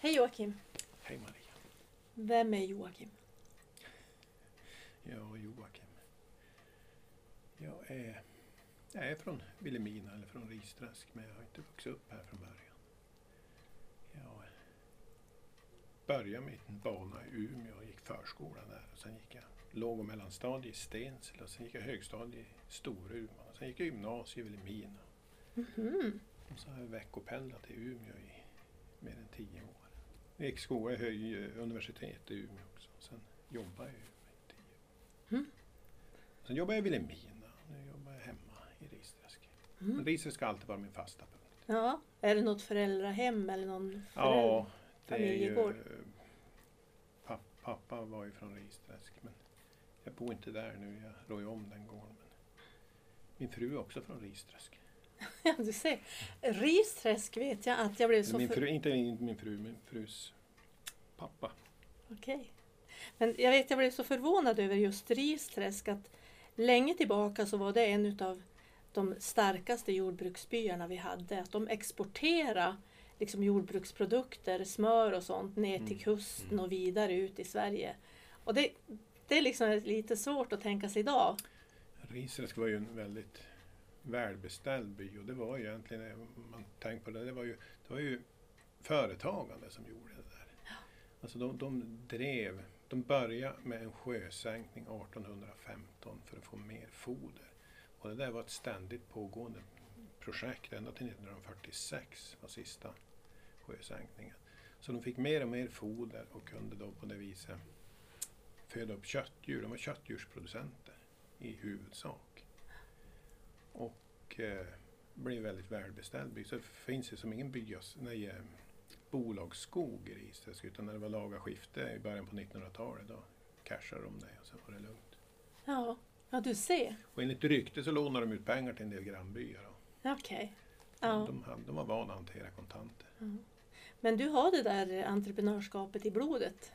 Hej Joakim! Hej Maria! Vem är Joakim? Ja, Joakim. Jag är, jag är från Vilhelmina eller från Risträsk men jag har inte vuxit upp här från början. Jag började min bana i Umeå och gick förskolan där. Och sen gick jag låg och mellanstadie i Stensele och sen gick jag högstadie i Storuman. Och sen gick jag gymnasiet i Vilhelmina. Mhm. Och så har jag veckopendlat till Umeå i mer än tio år. Gick skola i höj, universitet i Umeå också. Sen jobbade jag i Umeå. Mm. Sen jobbade jag i Vilhelmina. Nu jobbar jag hemma i Risträsk. Mm. Risträsk har alltid varit min fasta punkt. Ja, är det något föräldrahem eller någon förälder? Ja, det är ju... Papp, pappa var ju från Risträsk men jag bor inte där nu. Jag rår ju om den gården. Men min fru är också från Risträsk. Ja, du ser. Risträsk vet jag att jag blev så... Min för- fru, inte min min fru, min frus pappa. Okej. Men jag vet, jag blev så förvånad över just Risträsk att länge tillbaka så var det en av de starkaste jordbruksbyarna vi hade. Att de exporterade liksom jordbruksprodukter, smör och sånt ner till Mm. kusten Mm. och vidare ut i Sverige. Och det, det är liksom lite svårt att tänka sig idag. Risträsk var ju en väldigt välbeställd by och det var ju egentligen, om man tänker på det, det var ju, det var ju företagande som gjorde det där. Alltså de, de drev, de började med en sjösänkning 1815 för att få mer foder. Och det där var ett ständigt pågående projekt ända till 1946 var sista sjösänkningen. Så de fick mer och mer foder och kunde då på det viset föda upp köttdjur. De var köttdjursproducenter i huvudsak. Och eh, blev väldigt välbeställd by. Så det finns ju som ingen byas, nej, eh, bolagsskog i Risträsk utan när det var laga skifte i början på 1900-talet då cashade de det och sen var det lugnt. Ja, ja du ser. Och enligt rykte så lånade de ut pengar till en del grannbyar. Okej. Ja. de, de var vana att hantera kontanter. Men du har det där entreprenörskapet i blodet.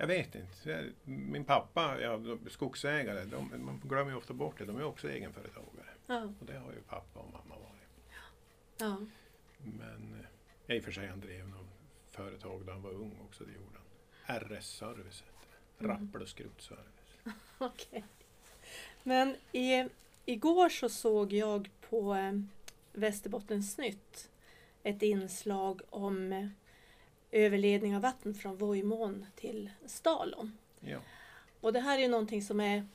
Jag vet inte. Min pappa, ja, skogsägare, de, man glömmer ju ofta bort det. De är också egenföretagare. Ja. Och det har ju pappa och mamma varit. ja. Men eh, ja, i och för sig han drev någon företag då han var ung också. Det gjorde han. RS Service hette det. Mm. Rappel och skrotservice. Okej. Men i, igår så såg jag på eh, Västerbottensnytt ett inslag om eh, överledning av vatten från Vojmån till Stalon. Ja. Och det här är ju någonting som är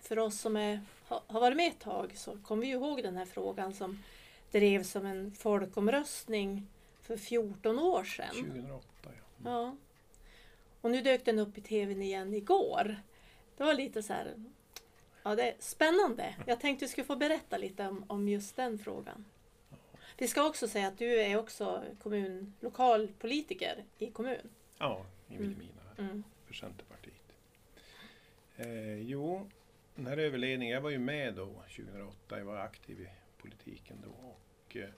för oss som är, har, varit med ett tag så kommer vi ihåg den här frågan som drevs som en folkomröstning för 14 år sedan. 2008 ja. Mm. Ja. Och nu dök den upp i tvn igen igår. Det var lite så här, ja det är spännande. Jag tänkte du skulle få berätta lite om, om just den frågan. Vi ska också säga att du är också kommun, lokalpolitiker i kommun. Ja, i Mm. Vilhelmina Mm. för Centerpartiet. Eh, jo, den här överledningen, jag var ju med då 2008, jag var aktiv i politiken då och eh,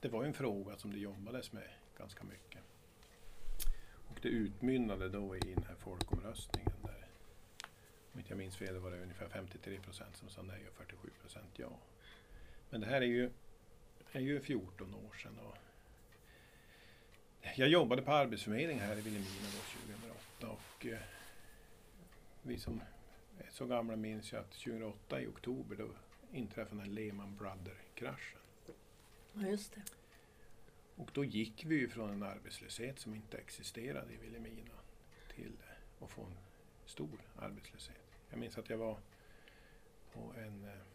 det var ju en fråga som det jobbades med ganska mycket. Och det utmynnade då i den här folkomröstningen där, om inte jag minns fel, var det ungefär 53 procent som sa nej och 47 procent ja. Men det här är ju, är ju 14 år sedan och jag jobbade på Arbetsförmedlingen här i Vilhelmina då 2008 och eh, vi som är så gamla minns ju att 2008 i oktober då inträffade den Lehman Brothers-kraschen. Ja, just det. Och då gick vi ju från en arbetslöshet som inte existerade i Vilhelmina till att få en stor arbetslöshet. Jag minns att jag var på en, eh, en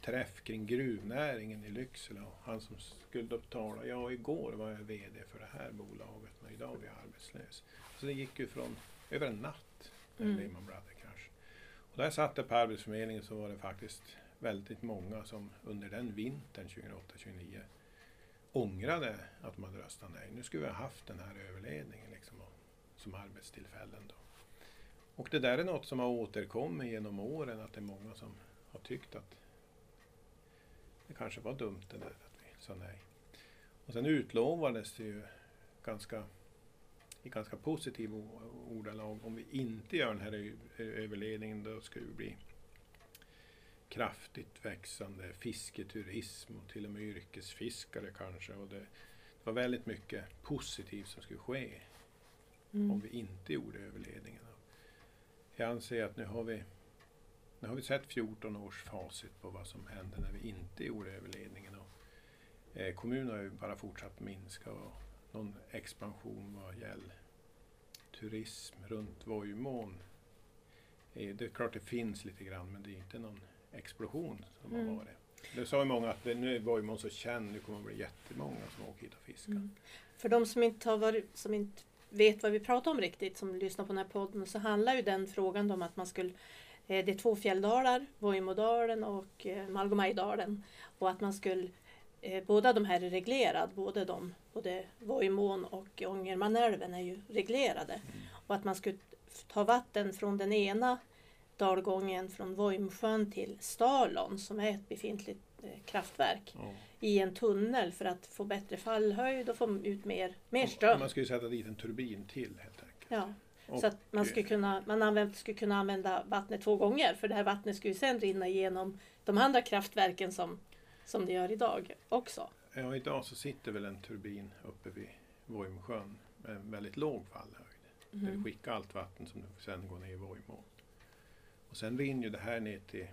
träff kring gruvnäringen i Lycksele och han som skulle tala, ja igår var jag VD för det här bolaget men idag är jag arbetslös. Så det gick ju från över en natt, Mm. Lehman Brothers-kraschen. Och där satt jag på Arbetsförmedlingen så var det faktiskt väldigt många som under den vintern 2008-2009 ångrade att de hade röstat nej. Nu skulle vi ha haft den här överledningen liksom, som arbetstillfällen. Då. Och det där är något som har återkommit genom åren, att det är många som har tyckt att det kanske var dumt det där att vi sa nej. Och sen utlovades det ju ganska, i ganska positiv o- ordalag, om vi inte gör den här överledningen då ska vi bli kraftigt växande fisketurism och till och med yrkesfiskare kanske. Och det, det var väldigt mycket positivt som skulle ske Mm. om vi inte gjorde överledningen. Jag anser att nu har vi nu har vi sett 14 års facit på vad som hände när vi inte gjorde överledningen. Och, eh, kommunen har ju bara fortsatt minska och någon expansion vad gäller turism runt Vojmån. Eh, det är klart det finns lite grann men det är inte någon explosion som Mm. har varit. Det sa ju många att nu är Vojmån så känd, nu kommer det bli jättemånga som åker hit och fiskar. Mm. För de som inte, har varit, som inte vet vad vi pratar om riktigt, som lyssnar på den här podden, så handlar ju den frågan om att man skulle det är två fjälldalar, Vojmådalen och eh, Malgomajdalen. Och att man skulle, eh, båda de här är reglerade, både, de, både Vojmån och Ångermanälven är ju reglerade. Mm. Och att man skulle ta vatten från den ena dalgången från Vojmsjön till Stalon som är ett befintligt eh, kraftverk Ja. i en tunnel för att få bättre fallhöjd och få ut mer, mer ström. Man ska ju sätta dit en turbin till helt enkelt. Ja, Och, så att man skulle kunna, man använt, skulle kunna använda vattnet två gånger för det här vattnet skulle sen rinna igenom de andra kraftverken som, som det gör idag också. ja, idag så sitter väl en turbin uppe vid Vojmsjön med en väldigt låg fallhöjd. Där Mm. du skickar allt vatten som sen går ner i Vojmån. Och sen rinner ju det här ner till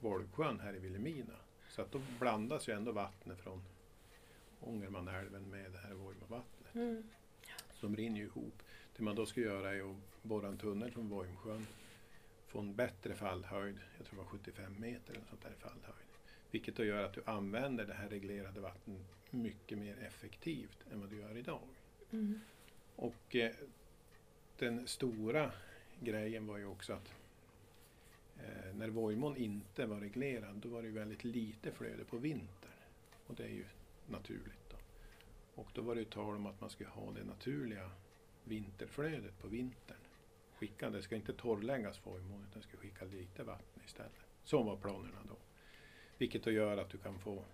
Volgsjön här i Vilhelmina. Så att då blandas ju ändå vattnet från Ångermanälven med det här Vojmåvattnet. Mm. Så de rinner ju ihop. Det man då ska göra är att borra en tunnel från Vojmsjön, få en bättre fallhöjd, jag tror det var 75 meter eller sånt där fallhöjd. Vilket då gör att du använder det här reglerade vattnet mycket mer effektivt än vad du gör idag. Mm. Och eh, den stora grejen var ju också att eh, när Vojmån inte var reglerad då var det ju väldigt lite flöde på vintern. Och det är ju naturligt. Då. Och då var det ju tal om att man skulle ha det naturliga vinterflödet på vintern. Skicka, det ska inte torrläggas Vojmån utan det ska skicka lite vatten istället. Så var planerna då. Vilket då gör att du kan få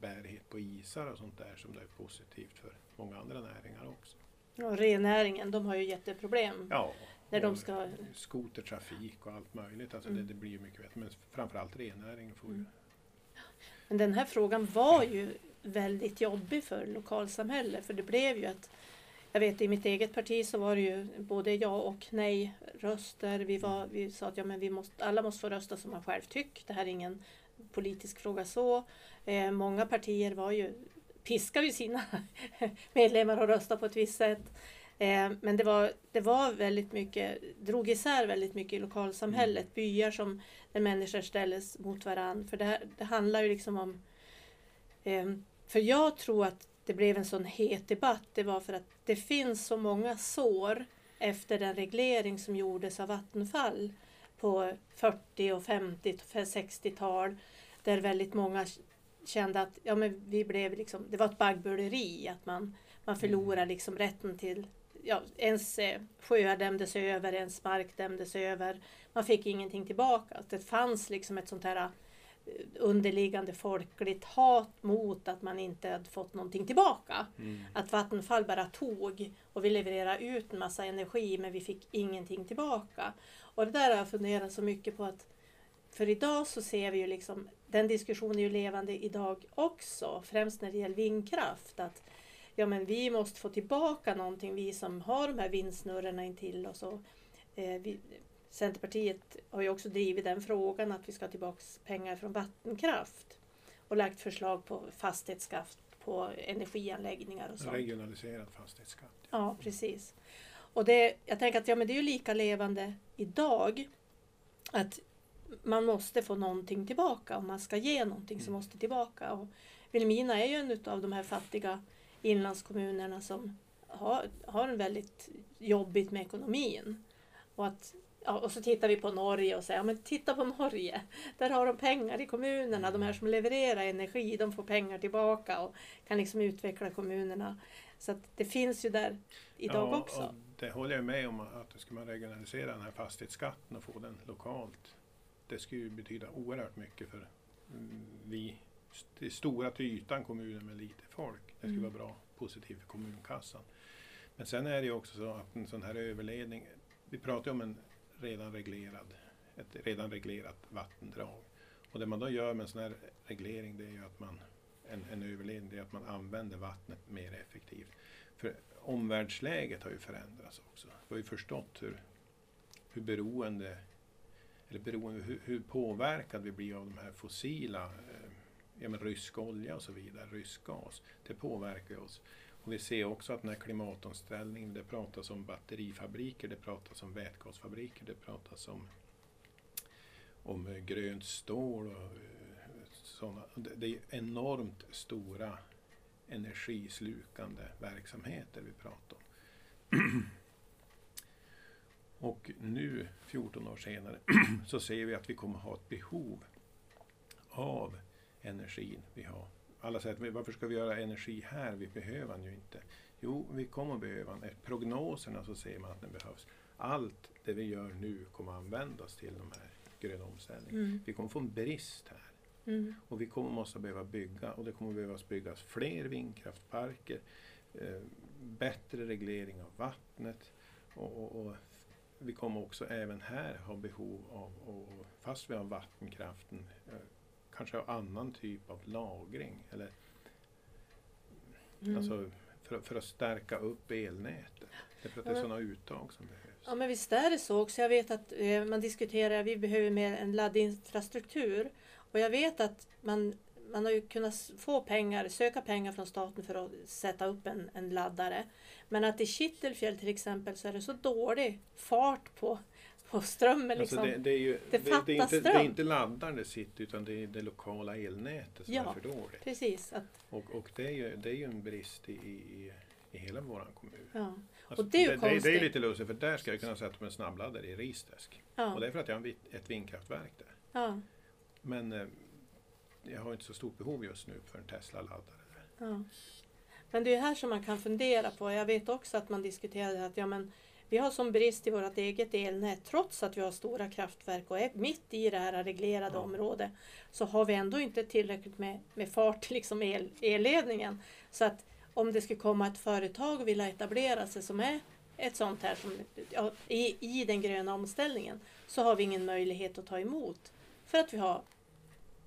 bärighet på isar och sånt där som det är positivt för många andra näringar också. Och rennäringen, de har ju jätteproblem. Ja, När de ska- skotertrafik och allt möjligt. Alltså Mm. det, det blir ju mycket bättre. Men framförallt rennäringen får ju... Mm. Men den här frågan var ju väldigt jobbig för lokalsamhället för det blev ju att jag vet i mitt eget parti så var det ju både ja och nej röster. Vi, var, vi sa att ja, men vi måste, alla måste få rösta som man själv tycker. Det här är ingen politisk fråga så. Eh, många partier var ju piskade ju sina medlemmar att rösta på ett visst sätt. Eh, men det var, det var väldigt mycket, drog isär väldigt mycket i lokalsamhället. Byar som där människor ställdes mot varandra. För det, här, det handlar ju liksom om... Eh, för jag tror att det blev en sån het debatt. Det var för att det finns så många sår efter den reglering som gjordes av Vattenfall på 40 och 50 och 60-tal. Där väldigt många kände att ja, men vi blev liksom, det var ett baggböleri. Att man, man förlorade liksom rätten till ja, ens eh, sjöar dämdes över, ens mark dämdes över. Man fick ingenting tillbaka. Det fanns liksom ett sånt här underliggande folkligt hat mot att man inte hade fått någonting tillbaka. Mm. Att Vattenfall bara tog och vi levererade ut en massa energi men vi fick ingenting tillbaka. Och det där har jag funderat så mycket på att för idag så ser vi ju liksom, den diskussionen är ju levande idag också, främst när det gäller vindkraft. Att ja men vi måste få tillbaka någonting, vi som har de här vindsnurrorna intill oss. Och, eh, vi, Centerpartiet har ju också drivit den frågan att vi ska ha tillbaka pengar från vattenkraft. Och lagt förslag på fastighetsskatt på energianläggningar och sånt. Regionaliserad fastighetsskatt. Ja, precis. Och det, jag tänker att ja, men det är ju lika levande idag. Att man måste få någonting tillbaka. Om man ska ge någonting så Mm. måste tillbaka. Och Vilhelmina är ju en av de här fattiga inlandskommunerna som har, har en väldigt jobbigt med ekonomin. Och, att, ja, och så tittar vi på Norge och säger, ja, men titta på Norge. Där har de pengar i kommunerna. De här som levererar energi, de får pengar tillbaka och kan liksom utveckla kommunerna. Så att det finns ju där idag ja, också. Det håller jag med om att ska man regionalisera den här fastighetsskatten och få den lokalt. Det skulle ju betyda oerhört mycket för mm, vi det stora till ytan kommuner med lite folk. Det skulle Mm. vara bra positivt för kommunkassan. Men sen är det ju också så att en sån här överledning, vi pratar ju om en redan reglerad, ett redan reglerat vattendrag. Och det man då gör med en sån här reglering det är ju att man, en, en överledning, det är att man använder vattnet mer effektivt. För omvärldsläget har ju förändrats också. Vi har ju förstått hur, hur beroende, eller beroende, hur, hur påverkad vi blir av de här fossila, eh, ja men rysk olja och så vidare, rysk gas. Det påverkar ju oss. Och vi ser också att den här klimatomställningen, det pratas om batterifabriker, det pratas om vätgasfabriker, det pratas om, om eh, grönt stål och eh, sådana. Det är enormt stora energislukande verksamheter vi pratar om. Och nu, 14 år senare, så ser vi att vi kommer ha ett behov av energin vi har. Alla säger att varför ska vi göra energi här? Vi behöver den ju inte. Jo, vi kommer att behöva den. Efter prognoserna så ser man att den behövs. Allt det vi gör nu kommer att användas till de här gröna omställningarna. Mm. Vi kommer få en brist här. Mm. Och vi kommer måste behöva bygga och det kommer behövas byggas fler vindkraftparker, eh, bättre reglering av vattnet och, och, och vi kommer också även här ha behov av, och, fast vi har vattenkraften, eh, kanske annan typ av lagring. Eller, Mm. alltså för, för att stärka upp elnätet. Därför att det är sådana uttag som behövs. Ja men visst är det så också. Jag vet att eh, man diskuterar, vi behöver mer en laddinfrastruktur. Och jag vet att man, man har ju kunnat få pengar, söka pengar från staten för att sätta upp en, en laddare. Men att i Kittelfjäll till exempel så är det så dålig fart på, på strömmen. Liksom. Alltså det, det, är ju, Det det, det, är fattas inte, det ström. är inte laddaren det sitter utan det är det lokala elnätet som Ja. är för dåligt. Precis. Att, Och, och det, är ju, det är ju en brist i, i, i hela vår kommun. ja. Alltså, Och det är ju det, det, det är lite lustigt för där ska jag kunna sätta en snabbladdare i Risträsk. Och Ja. det är för att jag har ett vindkraftverk där. Ja. Men eh, jag har inte så stort behov just nu för en Tesla-laddare. Ja. Men det är här som man kan fundera på. Jag vet också att man diskuterade att ja, men vi har som brist i vårt eget elnät trots att vi har stora kraftverk och är mitt i det här reglerade Ja. området så har vi ändå inte tillräckligt med, med fart liksom el, elledningen. Så att om det skulle komma ett företag och vilja etablera sig som är ett sånt här som, ja, i, i den gröna omställningen så har vi ingen möjlighet att ta emot. För att vi har,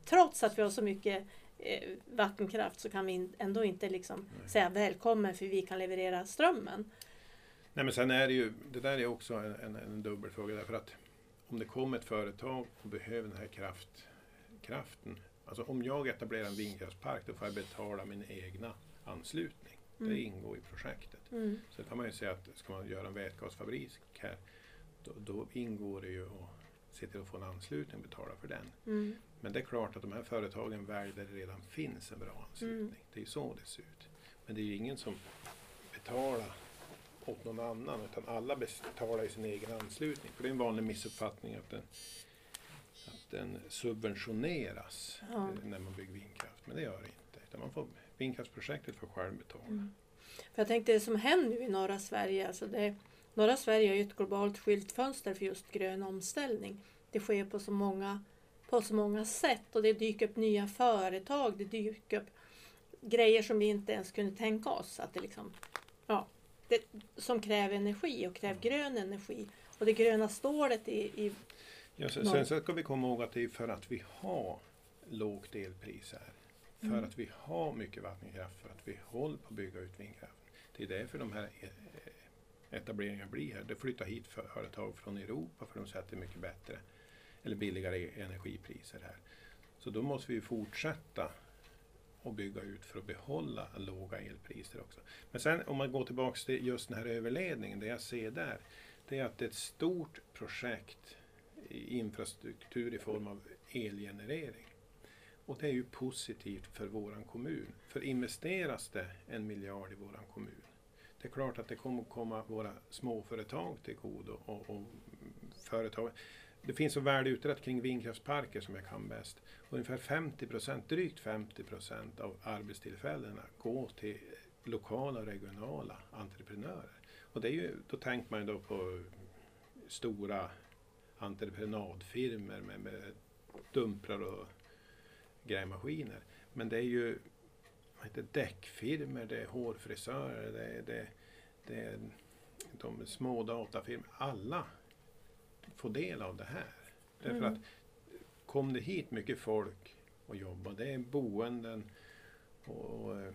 trots att vi har så mycket eh, vattenkraft så kan vi ändå inte liksom Nej. säga välkommen för vi kan leverera strömmen. Nej men sen är det ju, det där är också en, en, en dubbel fråga därför att om det kommer ett företag och behöver den här kraft, kraften. Alltså om jag etablerar en vindkraftspark då får jag betala min egna anslutning. Det Mm. ingår i projektet. Mm. Sen kan man ju säga att ska man göra en vätgasfabrik här då, då ingår det ju att se till att få en anslutning och betala för den. Mm. Men det är klart att de här företagen väljer där det redan finns en bra anslutning. Mm. Det är ju så det ser ut. Men det är ju ingen som betalar åt någon annan utan alla betalar ju sin egen anslutning. För det är en vanlig missuppfattning att den, att den subventioneras Ja. eh, när man bygger vindkraft. Men det gör det inte. Utan man får, vindkraftsprojektet får själv betala. Mm. För jag tänkte det som händer nu i norra Sverige, alltså det, norra Sverige är ju ett globalt skyltfönster för just grön omställning. Det sker på så många, på så många sätt och det dyker upp nya företag, det dyker upp grejer som vi inte ens kunde tänka oss. Att det liksom, det, som kräver energi och kräver grön energi. Och det gröna stålet i, i Ja, sen, sen så ska vi komma ihåg att det är för att vi har lågt elpris här. För Mm. att vi har mycket vattenkraft, för att vi håller på att bygga ut vindkraften. Det är därför de här eh, etableringarna blir här. Det flyttar hit företag från Europa för de sätter mycket bättre eller billigare energipriser här. Så då måste vi fortsätta och bygga ut för att behålla låga elpriser också. Men sen om man går tillbaks till just den här överledningen, det jag ser där, det är att det är ett stort projekt i infrastruktur i form av elgenerering. Och det är ju positivt för våran kommun. För investeras det en miljard i våran kommun, det är klart att det kommer att komma våra småföretag till godo och, och företag. Det finns så väl utrett kring vindkraftsparker som jag kan bäst. Ungefär 50 procent, drygt 50 procent av arbetstillfällena går till lokala och regionala entreprenörer. Och det är ju, då tänker man ju då på stora entreprenadfirmor med, med dumprar och grävmaskiner. Men det är ju vad det, däckfirmor, det är hårfrisörer, det är, det, det är de små datafirmor. Alla får del av det här. Därför Mm. att kom det hit mycket folk och jobbade. Det är boenden och, och eh,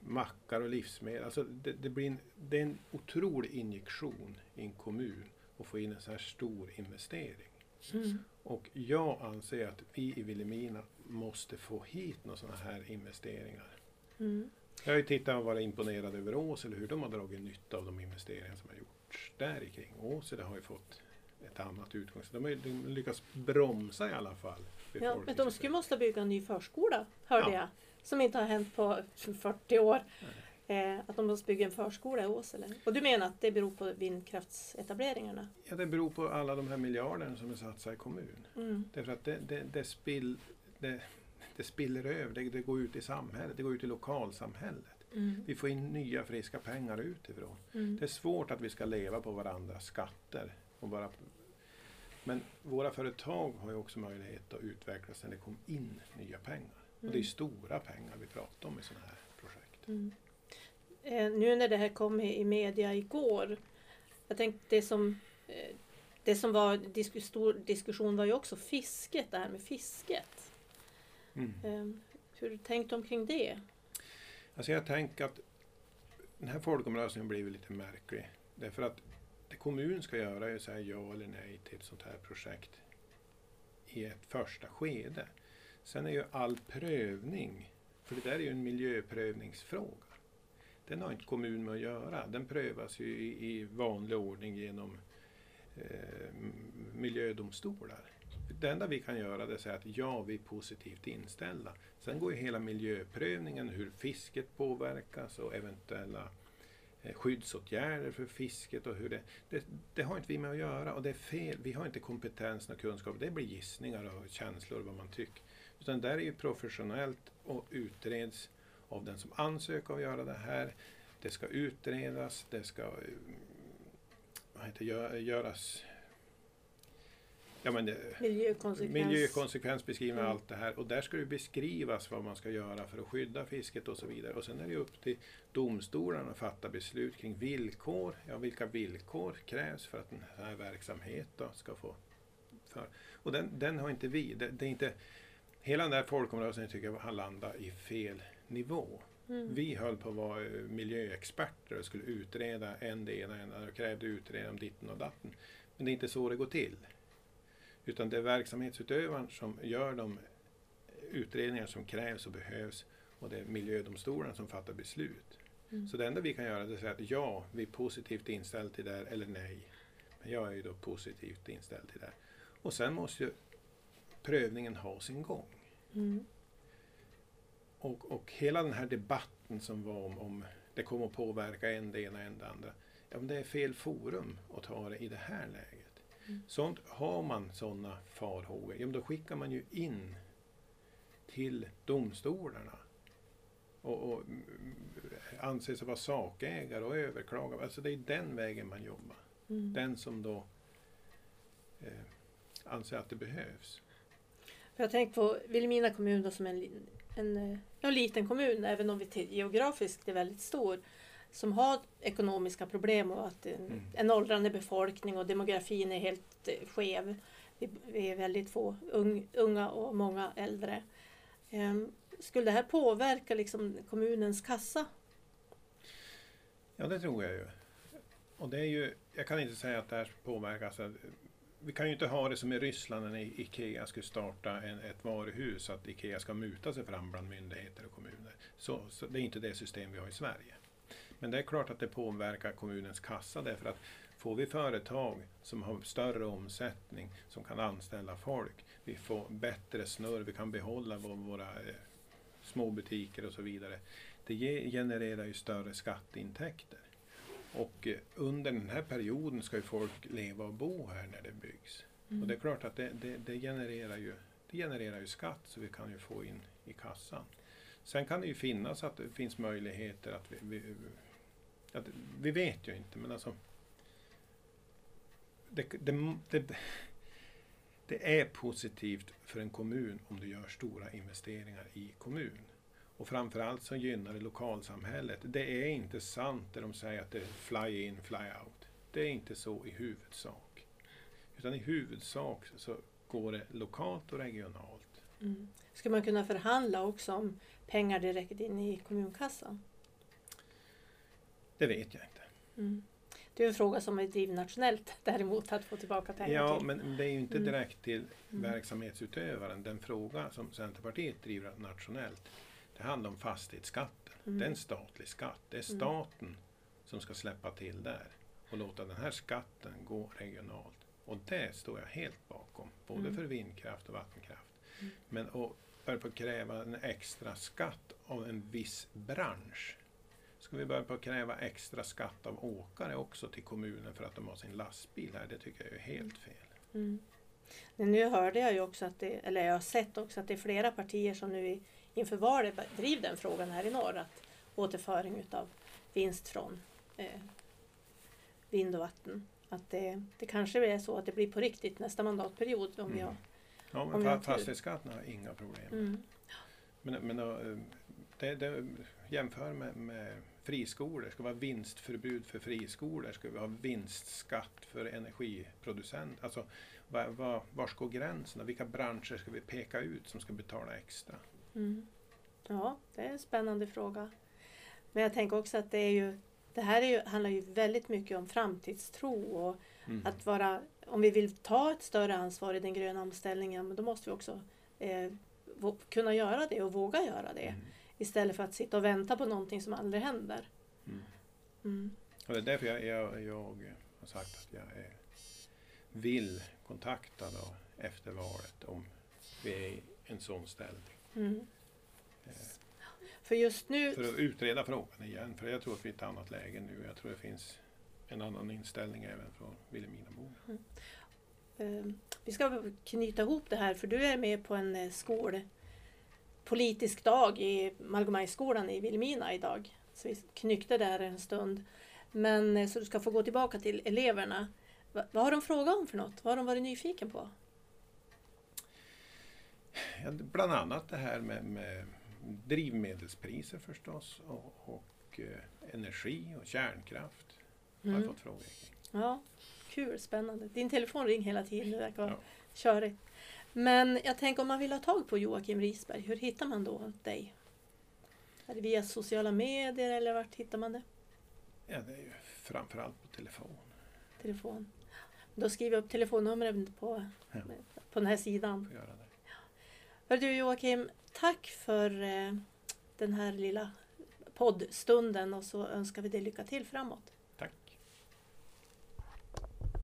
mackar och livsmedel. Alltså det, det, blir en, det är en otrolig injektion i en kommun att få in en så här stor investering. Mm. Och jag anser att vi i Vilhelmina måste få hit några sådana här investeringar. Mm. Jag har ju tittat och varit imponerad över Åsele, hur de har dragit nytta av de investeringar som har gjorts där kring. Åsele har ju fått ett annat utgångsläge. De har lyckats bromsa i alla fall. Ja, men de skulle måste bygga en ny förskola, hörde Ja. jag. Som inte har hänt på 40 år. Eh, att de måste bygga en förskola i Åsele. Och du menar att det beror på vindkraftsetableringarna? Ja, det beror på alla de här miljarderna som är satsade i kommun. Mm. Därför att det, det, det, spill, det, det spiller över, det, det går ut i samhället, det går ut i lokalsamhället. Mm. Vi får in nya friska pengar utifrån. Mm. Det är svårt att vi ska leva på varandras skatter. Och bara, men våra företag har ju också möjlighet att utvecklas när det kommer in nya pengar. Och det är Mm. stora pengar vi pratar om i sådana här projekt. Mm. Eh, nu när det här kom i, i media igår. Jag tänkte det som, eh, det som var disku, stor diskussion var ju också fisket, det här med fisket. Mm. Eh, hur tänkte de kring det? Alltså jag tänker att den här folkomröstningen blir lite märklig. Därför att det kommunen ska göra är att säga ja eller nej till ett sånt här projekt i ett första skede. Sen är ju all prövning, för det där är ju en miljöprövningsfråga. Den har inte kommunen med att göra. Den prövas ju i, i vanlig ordning genom eh, miljödomstolar. Det enda vi kan göra det är att säga att ja, vi är positivt inställda. Sen går ju hela miljöprövningen, hur fisket påverkas och eventuella Eh, skyddsåtgärder för fisket och hur det, det... Det har inte vi med att göra och det är fel. Vi har inte kompetensen och kunskap. Det blir gissningar och känslor vad man tycker. Utan där är ju professionellt och utreds av den som ansöker att göra det här. Det ska utredas, det ska eh, vad heter, det, göras Ja, men Miljökonsekvens? Miljökonsekvensbeskrivning och Mm. allt det här. Och där ska det beskrivas vad man ska göra för att skydda fisket och så vidare. Och sen är det upp till domstolarna att fatta beslut kring villkor. Ja, vilka villkor krävs för att den här verksamheten ska få... För. Och den, den har inte vi. Det, det är inte, hela den där folkomröstningen tycker jag har landat i fel nivå. Mm. Vi höll på att vara eh, miljöexperter och skulle utreda en det ena, en det andra och krävde utredning om ditten och datten. Men det är inte så det går till. Utan det är verksamhetsutövaren som gör de utredningar som krävs och behövs och det är miljödomstolen som fattar beslut. Mm. Så det enda vi kan göra är att säga att ja, vi är positivt inställda till det här eller nej. Men jag är ju då positivt inställd till det här. Och sen måste ju prövningen ha sin gång. Mm. Och, och hela den här debatten som var om, om det kommer att påverka en det ena en det andra. Ja, men det är fel forum att ta det i det här läget. Mm. Sånt, har man sådana farhågor, ja, då skickar man ju in till domstolarna och, och anser sig vara sakägare och överklaga. Alltså det är den vägen man jobbar. Mm. Den som då eh, anser att det behövs. För jag tänker på Vilhelmina kommun då som en, li- en, eh, ja, liten kommun, även om vi till, geografiskt är väldigt stor, som har ekonomiska problem och att en, Mm. en åldrande befolkning och demografin är helt eh, skev. Vi, vi är väldigt få ung, unga och många äldre. Ehm, skulle det här påverka liksom kommunens kassa? Ja, det tror jag ju. Och det är ju, jag kan inte säga att det här påverkas. av- Vi kan ju inte ha det som i Ryssland när Ikea skulle starta en, ett varuhus, att Ikea ska muta sig fram bland myndigheter och kommuner. Så, så det är inte det system vi har i Sverige. Men det är klart att det påverkar kommunens kassa därför att får vi företag som har större omsättning, som kan anställa folk, vi får bättre snurr, vi kan behålla vår, våra eh, små butiker och så vidare. Det ge- genererar ju större skatteintäkter. Och eh, under den här perioden ska ju folk leva och bo här när det byggs. Och det är klart att det, det, det, genererar ju, det genererar ju skatt så vi kan ju få in i kassan. Sen kan det ju finnas att det finns möjligheter att vi, vi, att, vi vet ju inte men alltså det, det, det, det är positivt för en kommun om du gör stora investeringar i kommun. Och framförallt så gynnar det lokalsamhället. Det är inte sant det de säger att det är fly in, fly out. Det är inte så i huvudsak. Utan i huvudsak så går det lokalt och regionalt. Mm. Ska man kunna förhandla också om pengar direkt in i kommunkassan? Det vet jag inte. Mm. Det är en fråga som är driven nationellt däremot att få tillbaka pengar Ja, till. men det är ju inte Mm. direkt till Mm. verksamhetsutövaren. Den fråga som Centerpartiet driver nationellt, det handlar om fastighetsskatten. Mm. Det är en statlig skatt. Det är Mm. staten som ska släppa till där och låta den här skatten gå regionalt. Och det står jag helt bakom, både Mm. för vindkraft och vattenkraft. Mm. Men att börja kräva en extra skatt av en viss bransch. Ska vi börja på att kräva extra skatt av åkare också till kommunen för att de har sin lastbil här? Det tycker jag är helt fel. Mm. Men nu hörde jag ju också att det, eller jag har sett också att det är flera partier som nu inför valet driver den frågan här i norr. Att återföring utav vinst från eh, vind och vatten. Att det, det kanske är så att det blir på riktigt nästa mandatperiod om Mm. har Ja, men Om jag fa- fastighetsskatten har jag inga problem mm. Men, men då, eh, det, det, jämför med, med friskolor. Ska vi ha vinstförbud för friskolor? Ska vi ha vinstskatt för energiproducent? Alltså, var, var, var går gränserna? Vilka branscher ska vi peka ut som ska betala extra? Mm. Ja, det är en spännande fråga. Men jag tänker också att det är ju det här är ju, handlar ju väldigt mycket om framtidstro och Mm. att vara, om vi vill ta ett större ansvar i den gröna omställningen, då måste vi också eh, kunna göra det och våga göra det. Mm. Istället för att sitta och vänta på någonting som aldrig händer. Mm. Mm. Och det är därför jag, jag, jag har sagt att jag är, vill kontakta då efter valet om vi är i en sån ställning. Mm. Eh, För just nu, För att utreda frågan igen, för jag tror att vi är i ett annat läge nu. Jag tror det finns en annan inställning även från Vilhelminaborna. eh, vi ska knyta ihop det här för du är med på en eh, skolpolitisk dag i Malgomajskolan i Vilhelmina idag. Så vi knyckte där en stund. Men eh, så du ska få gå tillbaka till eleverna. Va, vad har de frågat om för något? Vad har de varit nyfiken på? Ja, bland annat det här med, med drivmedelspriser förstås och, och eh, energi och kärnkraft har jag Mm. fått frågor kring. Ja, kul, spännande. Din telefon ringer hela tiden, det verkar vara Ja. körigt. Men jag tänker om man vill ha tag på Joakim Risberg, hur hittar man då dig? Är det via sociala medier eller vart hittar man det? Ja, det är ju framförallt på telefon. Telefon. Då skriver jag upp telefonnumret på, Ja. på den här sidan. Får göra det. Hör du Joakim, tack för eh, den här lilla poddstunden och så önskar vi dig lycka till framåt.